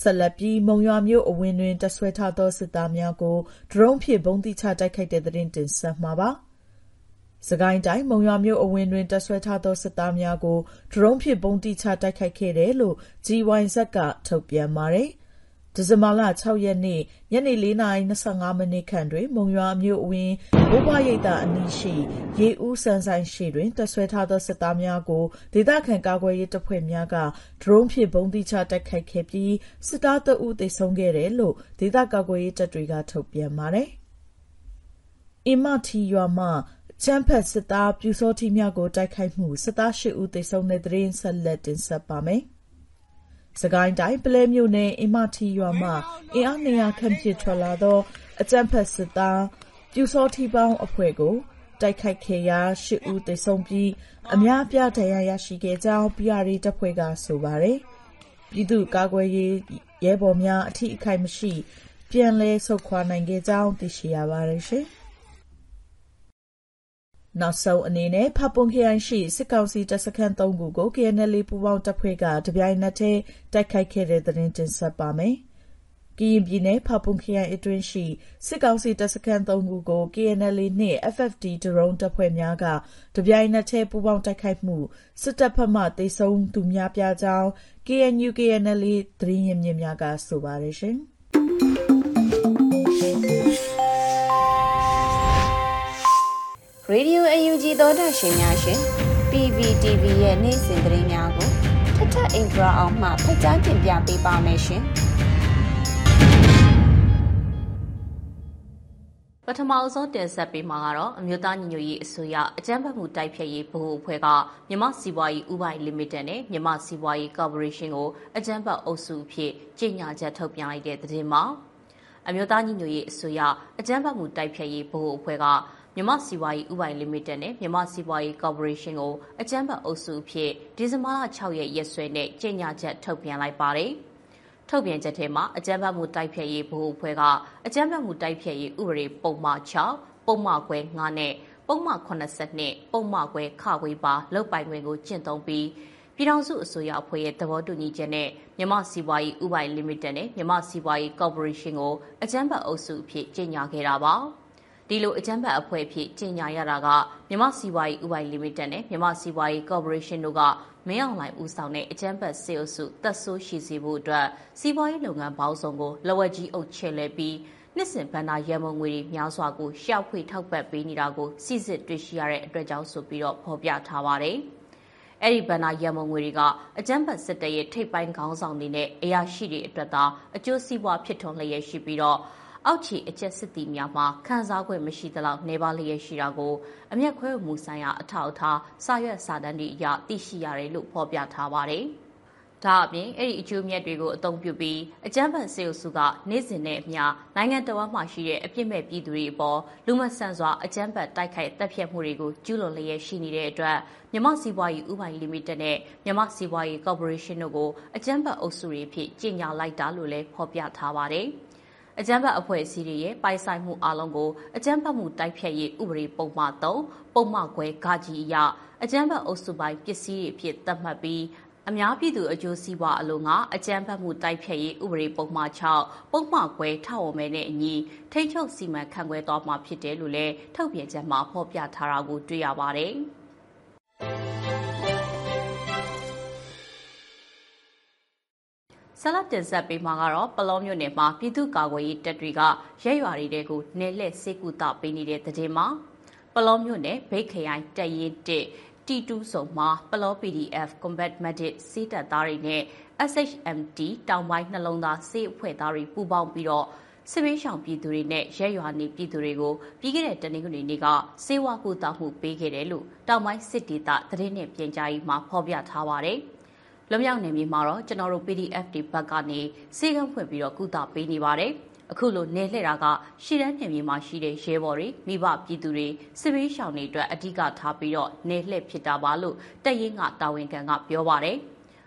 ဆက်လက်ပြီး မုံရွာမြို့အဝင်တွင် တပ်ဆွဲထားသော စစ်သားများကို ဒရုန်းဖြင့် ဗုံးတိချတိုက်ခိုက်တဲ့သတင်း တင်ဆက်မှာပါ။စကိုင်းတိုင်း မုံရွာမြို့အဝင်တွင် တပ်ဆွဲထားသော စစ်သားများကို ဒရုန်းဖြင့် ဗုံးတိချတိုက်ခိုက်ခဲ့တယ်လို့ GYZ က ထုတ်ပြန်ပါတယ်။ ဒီဇင်ဘာလ6ရက်နေ့ ညနေ4:25မိနစ်ခန့်တွင် မုံရွာမြို့အဝင် ဘိုးဘွားရိပ်သာအနီးရှိ ရေဦးဆန်းဆိုင်ရှိတွင် တပ်ဆွဲထားသော စစ်သားများကို ဒေသခံကာကွယ်ရေးတပ်ဖွဲ့များက ဒရုန်းဖြင့် ဗုံးသီးချတိုက်ခိုက်ခဲ့ပြီး စစ်သားတအုပ်သေဆုံးခဲ့တယ်လို့ ဒေသကာကွယ်ရေးတပ်တွေက ထုတ်ပြန်ပါတယ်။အင်မထီရွာမှချမ်းဖက်စစ်သားပြူစောတိများကို တိုက်ခိုက်မှု စစ်သား ၈ ဦး သေဆုံးတဲ့သတင်း ဆက်လက်တင်ဆက်ပါမယ်။ စကိုင်းတိုင်းပလဲမြို့နယ် အင်မထီရွာမှ အင်အား200ခန့်ဖြစ်ထွက်လာသော အကြမ်းဖက်စစ်သားပြူစောထီပေါင်းအဖွဲ့ကို တိုက်ခိုက်ခဲ့ရာ ၈ ဦး သေဆုံးပြီး အများအပြား ဒဏ်ရာရရှိခဲ့ကြောင်း PRA တပ်ဖွဲ့က ဆိုပါတယ်။ပြည်သူ့ကာကွယ်ရေး ရဲဘော်များ အထိအခိုက်မရှိ ပြန်လည်ဆုတ်ခွာနိုင်ခဲ့ကြောင်း သိရှိရပါတယ်ရှင်။ နောက်ဆုံးအနေနဲ့ဖပွန်ခရိုင်ရှိ စစ်ကောင်စီတပ်စခန်း ၃ ခုကို KNL ပူးပေါင်းတပ်ဖွဲ့က တပြိုင်နက်တည်း တိုက်ခိုက်ခဲ့တဲ့သတင်း တင်ဆက်ပါမယ်။ကရင်ပြည်နယ် ဖာပွန်ခရိုင်အတွင်းရှိ စစ်ကောင်စီတပ်စခန်း ၃ ခုကို KNL နှင့် FFD ဒရုန်းတပ်ဖွဲ့များက တပြိုင်နက်တည်း ပူးပေါင်းတိုက်ခိုက်မှု စစ်တပ်ဘက်မှ သေဆုံးသူများပြားကြောင်း KNU KNL သတင်းရင်းမြစ်များက ဆိုပါတယ် ရှင်။ Radio UNG သောတာရှင်များရှင် PVTV ရဲ့နေ့စဉ်သတင်းများကိုထထအင်ဒရာအောင်မှဖတ်ကြားတင်ပြပေးပါမယ်ရှင်။ပထမအဆုံးတင်ဆက်ပေးမှာကတော့အမျိုးသားညီညွတ်ရေးအစိုးရအကြမ်းဖက်မှုတိုက်ဖျက်ရေးဗဟိုအဖွဲ့ကမြမစီးပွားရေးဥပိုင်လီမိတက်နဲ့မြမစီးပွားရေးကော်ပိုရေးရှင်းကိုအကြမ်းဖက်အုပ်စုအဖြစ်ကြီးညာချက်ထုတ်ပြန်လိုက်တဲ့သတင်းမှာအမျိုးသားညီညွတ်ရေးအစိုးရအကြမ်းဖက်မှုတိုက်ဖျက်ရေးဗဟိုအဖွဲ့က မြမစီးပွားရေးဥပိုင်လီမိတက်နဲ့မြမစီးပွားရေးကော်ပိုရေးရှင်းကိုအကြမ်းဖက်အုပ်စုအဖြစ်ဒီဇင်ဘာလ6ရက်ရက်စွဲနဲ့ကြီးညာချက်ထုတ်ပြန်လိုက်ပါတယ်။ထုတ်ပြန်ချက်ထဲမှာအကြမ်းဖက်မှုတိုက်ဖျက်ရေးဗဟိုအဖွဲ့ကအကြမ်းဖက်မှုတိုက်ဖျက်ရေးဥပဒေပုံမှန်6ပုံမှန်ခွဲ9နဲ့ပုံမှန်82ပုံမှန်ခွဲခဝေးပါလောက်ပိုင်ခွင့်ကိုကျင့်သုံးပြီးပြည်ထောင်စုအစိုးရအဖွဲ့ရဲ့သဘောတူညီချက်နဲ့မြမစီးပွားရေးဥပိုင်လီမိတက်နဲ့မြမစီးပွားရေးကော်ပိုရေးရှင်းကိုအကြမ်းဖက်အုပ်စုအဖြစ်ကြီးညာခဲ့တာပါ ဒီလိုအကြမ်းဖက်အဖွဲ့အဖြစ်ကြီးညာရတာကမြမစီးပွားရေးဥပိုင်လီမိတက်နဲ့မြမစီးပွားရေးကော်ပိုရေးရှင်းတို့ကမင်းအောင်လှိုင်ဦးဆောင်တဲ့အကြမ်းဖက်စေအုပ်စုတပ်ဆိုးရှိစေဖို့အတွက်စီးပွားရေးလုပ်ငန်းပေါင်းစုံကိုလဝက်ကြီးအုပ်ချဲ့လဲပြီးနှစ်စဉ်ဗန္နာရန်မုံငွေတွေများစွာကိုရှောက်ဖွေထောက်ပံ့ပေးနေတာကိုစစ်စစ်တွေ့ရှိရတဲ့အတွက်ကြောင့်ဆိုပြီးတော့ဖော်ပြထားပါတယ်။အဲ့ဒီဗန္နာရန်မုံငွေတွေကအကြမ်းဖက်စစ်တပ်ရဲ့ထိပ်ပိုင်းခေါင်းဆောင်တွေနဲ့အရာရှိတွေအတွက်သာအကျိုးစီးပွားဖြစ်ထွန်းလျက်ရှိပြီးတော့ အောက်ခြေအကျက်စစ်တီများမှာခံစား권မရှိသလောက်နေပါလျက်ရှိတာကိုအမျက်ခွဲမှုဆိုင်ရာအထောက်အထားစာရွက်စာတမ်းတွေအရသိရှိရတယ်လို့ဖော်ပြထားပါတယ်။ဒါအပြင်အဲ့ဒီအကျိုးမြတ်တွေကိုအသုံးပြုပြီးအကြမ်းဖက်စေအုပ်စုကနေ့စဉ်နဲ့အမျှနိုင်ငံတော်မှာရှိတဲ့အပြစ်မဲ့ပြည်သူတွေအပေါ်လူမဆန်စွာအကြမ်းဖက်တိုက်ခိုက်တပ်ဖြတ်မှုတွေကိုကျူးလွန်လျက်ရှိနေတဲ့အတွက်မြမစီးပွားရေးဥပိုင်လီမိတက်နဲ့မြမစီးပွားရေးကော်ပိုရေးရှင်းတို့ကိုအကြမ်းဖက်အုပ်စုတွေဖြစ်ကြီးညာလိုက်တာလို့လည်းဖော်ပြထားပါတယ်။ အကြမ်းဖက်အဖွဲ့အစည်းတွေရဲ့ပိုင်ဆိုင်မှုအလုံးကိုအကြမ်းဖက်မှုတိုက်ဖျက်ရေးဥပဒေပုံမှန်3ပုံမှန်ခွဲဂကြီးအရအကြမ်းဖက်အုပ်စုပိုင်းပစ္စည်းတွေအဖြစ်သတ်မှတ်ပြီးအများပြည်သူအကျိုးစီးပွားအလုံးကအကြမ်းဖက်မှုတိုက်ဖျက်ရေးဥပဒေပုံမှန်6ပုံမှန်ခွဲထောက်ဝမဲနဲ့အညီထိန်းချုပ်စီမံခန့်ခွဲသွားမှာဖြစ်တယ်လို့လည်းထုတ်ပြန်ချက်မှာဖော်ပြထားတာကိုတွေ့ရပါတယ်။ ဆက်လက်တင်ဆက်ပေးမှာကတော့ပလောမြို့နယ်မှာပြည်သူ့ကာကွယ်ရေးတပ်တွေကရဲရွာတွေကိုနေလက်စေကူတာပေးနေတဲ့တဲ့တင်မှာပလောမြို့နယ်ဘိတ်ခရိုင်တရင်တစ်တီတူးဆုံမှာပလော PDF Combat Medic စီးတပ်သားတွေနဲ့ SHMT တောင်ပိုင်းနှလုံးသားစေးအဖွဲ့သားတွေပူးပေါင်းပြီးတော့စစ်ဘေးရှောင်ပြည်သူတွေနဲ့ရဲရွာနေပြည်သူတွေကိုပြီးခဲ့တဲ့တနင်္ဂနွေနေ့ကစေဝါကူတာမှုပေးခဲ့တယ်လို့တောင်ပိုင်းစစ်ဒေသသတင်းနဲ့ပြန်ကြားရေးမှာဖော်ပြထားပါတယ်။ လွမြောက်နေမြေမှာတော့ကျွန်တော်တို့ PDF တွေဘက်ကနေစေကံဖွင့်ပြီးတော့ကုသပေးနေပါတယ်အခုလိုနေလှည့်တာကရှီတန်းနေမြေမှာရှိတဲ့ရဲဘော်တွေမိဘပြည်သူတွေစစ်ဘေးရှောင်တွေအတွက်အဓိကထားပြီးတော့နေလှည့်ဖြစ်တာပါလို့တက်ရင်ကတာဝန်ခံကပြောပါတယ်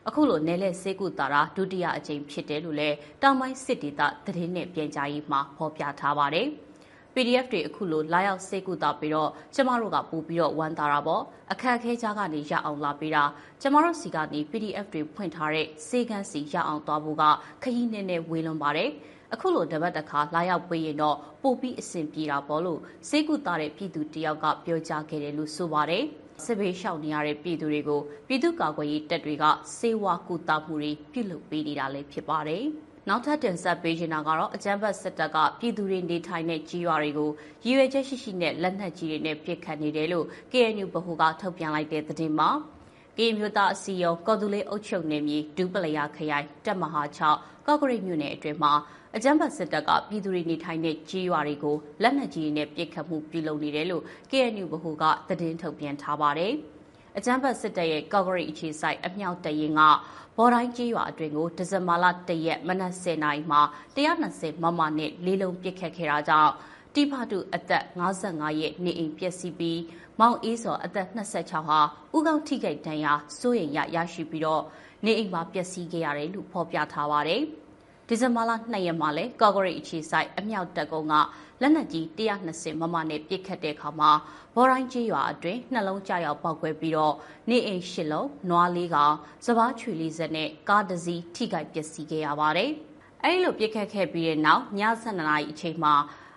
အခုလိုနယ်လက်စေကုတာတာဒုတိယအကြိမ်ဖြစ်တယ်လို့လည်းတောင်ပိုင်းစစ်ဒေသသတင်းနဲ့ပြန်ကြားရေးမှာဖော်ပြထားပါတယ်။ PDF တွေအခုလိုလာရောက်စိတ်ကူတာပြီးတော့ကျမတို့ကပို့ပြီးတော့ဝမ်းသာတာပေါ့အခက်အခဲကြားကနေရအောင်လာပေးတာကျမတို့စီကနေ PDF တွေဖွင့်ထားတဲ့စေကန်းစီရအောင်သွားဖို့ကခရီးနဲ့နဲ့ဝေးလွန်ပါတယ်အခုလိုတပတ်တခါလာရောက်ပေးရင်တော့ပို့ပြီးအဆင်ပြေတာပေါ့လို့စေကူတာတဲ့ပြည်သူတယောက်ကပြောကြားခဲ့တယ်လို့ဆိုပါတယ်စစ်ဘေးရှောင်နေရတဲ့ပြည်သူတွေကိုပြည်သူ့ကာကွယ်ရေးတပ်တွေကစေဝါကူတာမှုတွေပြုလုပ်ပေးနေတာလည်းဖြစ်ပါတယ်။ နောက်ထပ်တင်ဆက်ပေးချင်တာကတော့အကြမ်းဖက်စစ်တပ်ကပြည်သူတွေနေထိုင်တဲ့ကြီးရွာတွေကိုရည်ရွယ်ချက်ရှိရှိနဲ့လက်နက်ကြီးတွေနဲ့ပစ်ခတ်နေတယ်လို့ KNU ဗဟိုကထုတ်ပြန်လိုက်တဲ့သတင်းမှာကင်းမျိုးသားအစည်းအရုံးကော်တူလေးအုပ်ချုပ်နေမြေဒူးပလယာခရိုင်တက်မဟာ6ကော့ကရိတ်မြို့နယ်အတွင်းမှာအကြမ်းဖက်စစ်တပ်ကပြည်သူတွေနေထိုင်တဲ့ကြီးရွာတွေကိုလက်နက်ကြီးတွေနဲ့ပစ်ခတ်မှုပြုလုပ်နေတယ်လို့ KNU ဗဟိုကသတင်းထုတ်ပြန်ထားပါတယ်။အကြမ်းဖက်စစ်တပ်ရဲ့ကော့ဂရိတ်အခြေစိုက်အမြောက်တရင်က ဘော်တိုင်းကြီးရွာအတွင်ကိုဒီဇင်ဘာလ၁ရက်မနက်10:00နာရီမှာ120မမနဲ့လေးလုံးပစ်ခတ်ခဲ့တာကြောင့်တိဖတုအသက်55ရဲ့နေအိမ်ပျက်စီးပြီးမောင်အေးစောအသက်26ဟာဥကောင်းထိခိုက်ဒဏ်ရာစိုးရိမ်ရရရှိပြီးတော့နေအိမ်မှာပျက်စီးခဲ့ရတယ်လို့ဖော်ပြထားပါတယ်။ဒီဇင်ဘာလ2ရက်မှာလဲကော့ဂရိတ်အခြေစိုက်အမြောက်တပ်ကုန်းက လက်နက်ကြီး120မမနဲ့ပစ်ခတ်တဲ့အခါမှာဘော်ရိုင်းကြီးရွာအတွင်းနှလုံးကြောက်ရောက်ပောက်ကွဲပြီးတော့နေအိမ်ရှစ်လုံးနွားလေးကောင်စပားချွေလေးစက်နဲ့ကားတစ်စီးထိခိုက်ပျက်စီးခဲ့ရပါတယ်။အဲဒီလိုပစ်ခတ်ခဲ့ပြီးတဲ့နောက်ည7:00နာရီအချိန်မှာ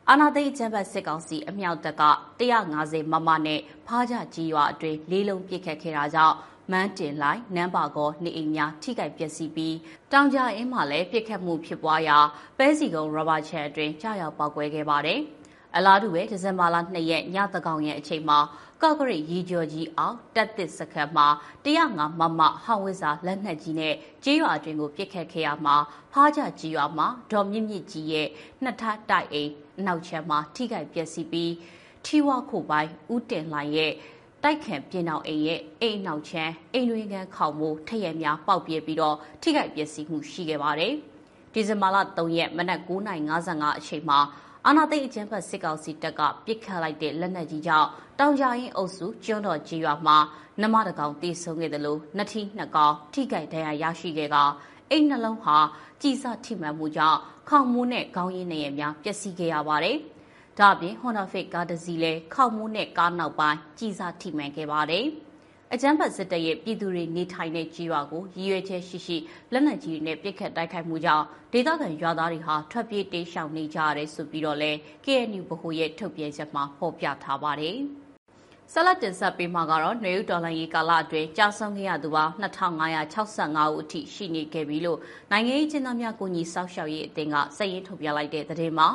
အာနာသိကျန်းဘတ်စစ်ကောင်စီအမြောက်တပ်က150မမနဲ့ဖားကြကြီးရွာအတွင်းလေးလုံးပစ်ခတ်ခဲ့တာကြောင့် မန်းတင်လိုက်နန်းပါကောနေအိမ်များထိခိုက်ပျက်စီးပြီးတောင်ကြအင်းမှာလည်းပြစ်ခတ်မှုဖြစ်ပွားရာပဲစီကုန်းရဘာချန်အတွင်းကြာရောက်ပောက်ကွဲခဲ့ပါတယ်။အလားတူပဲဒီဇင်ဘာလ2ရက်ညတကောင်ရဲ့အချိန်မှာကော့ဂရိတ်ရီကျော်ကြီးအောင်တက်သစ်စခန်းမှာ105မမဟောင်ဝစ်စာလက်နက်ကြီးနဲ့ကြေးရွာအတွင်းကိုပြစ်ခတ်ခဲ့ရမှာဖားကြကြီးရွာမှာဒေါ်မြင့်မြင့်ကြီးရဲ့နှစ်ထပ်တိုက်အိမ်နောက်ချက်မှာထိခိုက်ပျက်စီးပြီးထီဝခုပိုင်းဦးတင်လှိုင်ရဲ့ တိုက်ခံပြင်အောင်အိမ်ရဲ့အိမ်နောက်ချမ်းအိမ်တွင်ကန်ခေါင်မိုးထရက်များပေါက်ပြဲပြီးတော့ထိခိုက်ပျက်စီးမှုရှိခဲ့ပါတယ်။ဒီဇင်ဘာလ3ရက်မနက်9:55အချိန်မှာအာနာသိအကျန်းဖတ်စစ်ကောင်စီတပ်ကပစ်ခတ်လိုက်တဲ့လက်နက်ကြီးကြောင့်တောင်ကြရင်အုပ်စုကျွန်းတော်ကြီးရွာမှာနမတကောင်တေဆုံးခဲ့တယ်လို့နှစ်ထီနှစ်ကောင်ထိခိုက်ဒဏ်ရာရရှိခဲ့ကအိမ်နှလုံးဟာကြည်စထိမှန်မှုကြောင့်ခေါင်မိုးနဲ့ခေါင်းရင်းနေရများပျက်စီးခဲ့ရပါတယ်။ ဒါအပြင် Honda Fit ကားတစ်စီးလည်း ခောက်မိုးနဲ့ကားနောက်ပိုင်းကြီးစားထိမှန်ခဲ့ပါတယ်။အကြမ်းဖက်စစ်တပ်ရဲ့ ပြည်သူတွေနေထိုင်တဲ့ကြီးရွာကို ရည်ရွယ်ချက်ရှိရှိ လက်နက်ကြီးတွေနဲ့ ပစ်ခတ်တိုက်ခိုက်မှုကြောင့် ဒေသခံရွာသားတွေဟာ ထွက်ပြေးတိမ်းရှောင်နေကြရတယ်ဆိုပြီးတော့လဲ KNU ဗဟိုရဲ့ ထုတ်ပြန်ချက်မှာ ဖော်ပြထားပါတယ်။ဆက်လက်တင်ဆက်ပေးမှာကတော့နေဦးတော်လှန်ရေးကာလအတွင်းကြာဆုံးခဲ့ရသူပေါင်း2565ဦးအထိ ရှိနေခဲ့ပြီလို့ နိုင်ငံရေးကျင်းသားများကိုညီစောက်ရှောက်ရေးအသင်းကစည်ရင်းထုတ်ပြန်လိုက်တဲ့သတင်းမှာ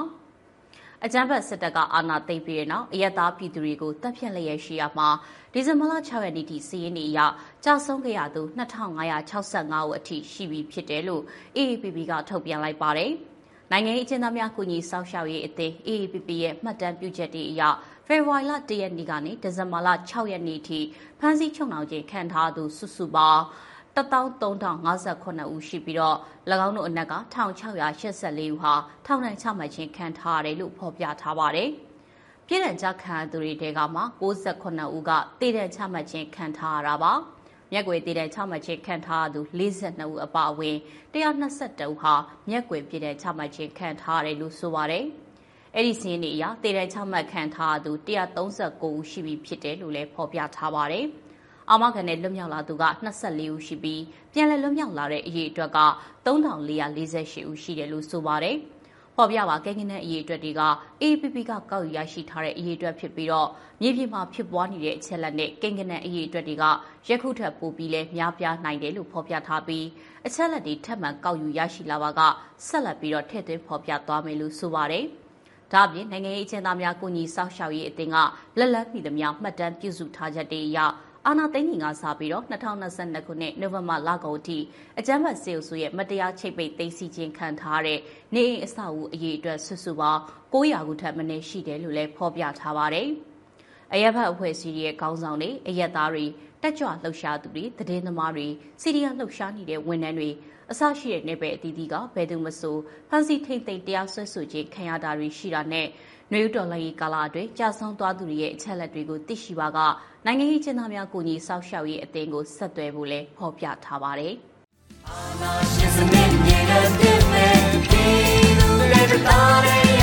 အကြမ်းဖက်စစ်တပ်ကအာဏာသိမ်းပြီးတဲ့နောက်အရက်သားပြည်သူတွေကိုတပ်ဖြတ်လျက်ရှိရမှာဒီဇင်ဘာလ6ရက်နေ့ထိစီးရင်နေရကြာဆုံးခဲ့ရသူ2565ဦးအထိရှိပြီဖြစ်တယ်လို့ AAPP ကထုတ်ပြန်လိုက်ပါတယ်။နိုင်ငံရေးအကျဉ်းသားများကူညီစောင့်ရှောက်ရေးအသင်း AAPP ရဲ့မှတ်တမ်းပြုချက်တွေအရဖေဖော်ဝါရီလ1ရက်နေ့ကနေဒီဇင်ဘာလ6ရက်နေ့ထိဖမ်းဆီးချုပ်နှောင်ခြင်းခံထားသူစုစုပေါင်း 13059ဦးရှိပြီးတော့၎င်းတို့အနက်က1684ဦးဟာထောင်ဒဏ်ချမှတ်ခြင်းခံထားရတယ်လို့ဖော်ပြထားပါတယ်။ပြည်ထောင်ကြခံသူတွေတဲကမှ68ဦးကတည်တဲ့ချမှတ်ခြင်းခံထားရတာပါ။မြက်ွယ်တည်တဲ့ချမှတ်ခြင်းခံထားသူ42ဦးအပါအဝင်122ဦးဟာမြက်ွယ်ပြည်တဲ့ချမှတ်ခြင်းခံထားရတယ်လို့ဆိုပါတယ်။အဲ့ဒီစီးရင်တွေအရတည်တဲ့ချမှတ်ခံထားသူ139ဦးရှိပြီဖြစ်တယ်လို့လည်းဖော်ပြထားပါတယ်။ အာမခံနဲ့လွတ်မြောက်လာသူက24ဦးရှိပြီးပြန်လည်လွတ်မြောက်လာတဲ့အရေးအတွက်က3448ဦးရှိတယ်လို့ဆိုပါတယ်။ပေါ်ပြပါကဲကင်းတဲ့အရေးအတွက်တွေက APP ကကောက်ယူရရှိထားတဲ့အရေးအတွက်ဖြစ်ပြီးတော့မြေပြင်မှာဖြစ်ပွားနေတဲ့အချက်လက်နဲ့ကင်းကင်းတဲ့အရေးအတွက်တွေကယခုထပ်ပိုပြီးလဲများပြားနိုင်တယ်လို့ဖော်ပြထားပြီးအချက်လက်တွေထပ်မံကောက်ယူရရှိလာပါကဆက်လက်ပြီးတော့ထည့်သွင်းဖော်ပြသွားမယ်လို့ဆိုပါတယ်။ဒါ့အပြင်နိုင်ငံရေးအကျဉ်းသားများကုညီစောင့်ရှောက်ရေးအသင်းကလက်လက်မိသမျှမှတ်တမ်းပြုစုထားချက်တွေအရ အာနာသိန်းကြီးကစားပြီးတော့2022ခုနှစ်နိုဝင်ဘာလကုန်အထိအကြမ်းဖက်စေအုပ်စုရဲ့မတရားချိတ်ပိတ်သိမ်းဆည်းခြင်းခံထားတဲ့နေအိမ်အဆောက်အဦအရေးအတွက်ဆွဆွပေါင်း900ခုထက်မနည်းရှိတယ်လို့လည်းဖော်ပြထားပါတယ်။အရက်ဖက်အဖွဲ့အစည်းရဲ့ခေါင်းဆောင်တွေအရက်သားတွေတက်ကြွလှုပ်ရှားသူတွေသတင်းသမားတွေစီရီယာလှုပ်ရှားနေတဲ့ဝန်ထမ်းတွေ အစရှိတဲ့နယ်ပယ်အသီးသီးကဘယ်သူမဆိုဖန်စီထိမ့်သိမ့်တရားစွဲဆိုခြင်းခံရတာတွေရှိတာနဲ့နယူးတော်လှန်ရေးကာလအတွင်းကြာဆုံးသွားသူတွေရဲ့အချက်လက်တွေကိုသိရှိပါကနိုင်ငံရေးကျင်းသားများကိုညီစောက်ရှောက်ရေးအသင်းကိုဆက်သွယ်ဖို့လည်းဖော်ပြထားပါတယ်။အာနာရှင်စနစ်မြေတဲ့တဲ့ဒီလူတွေတာရ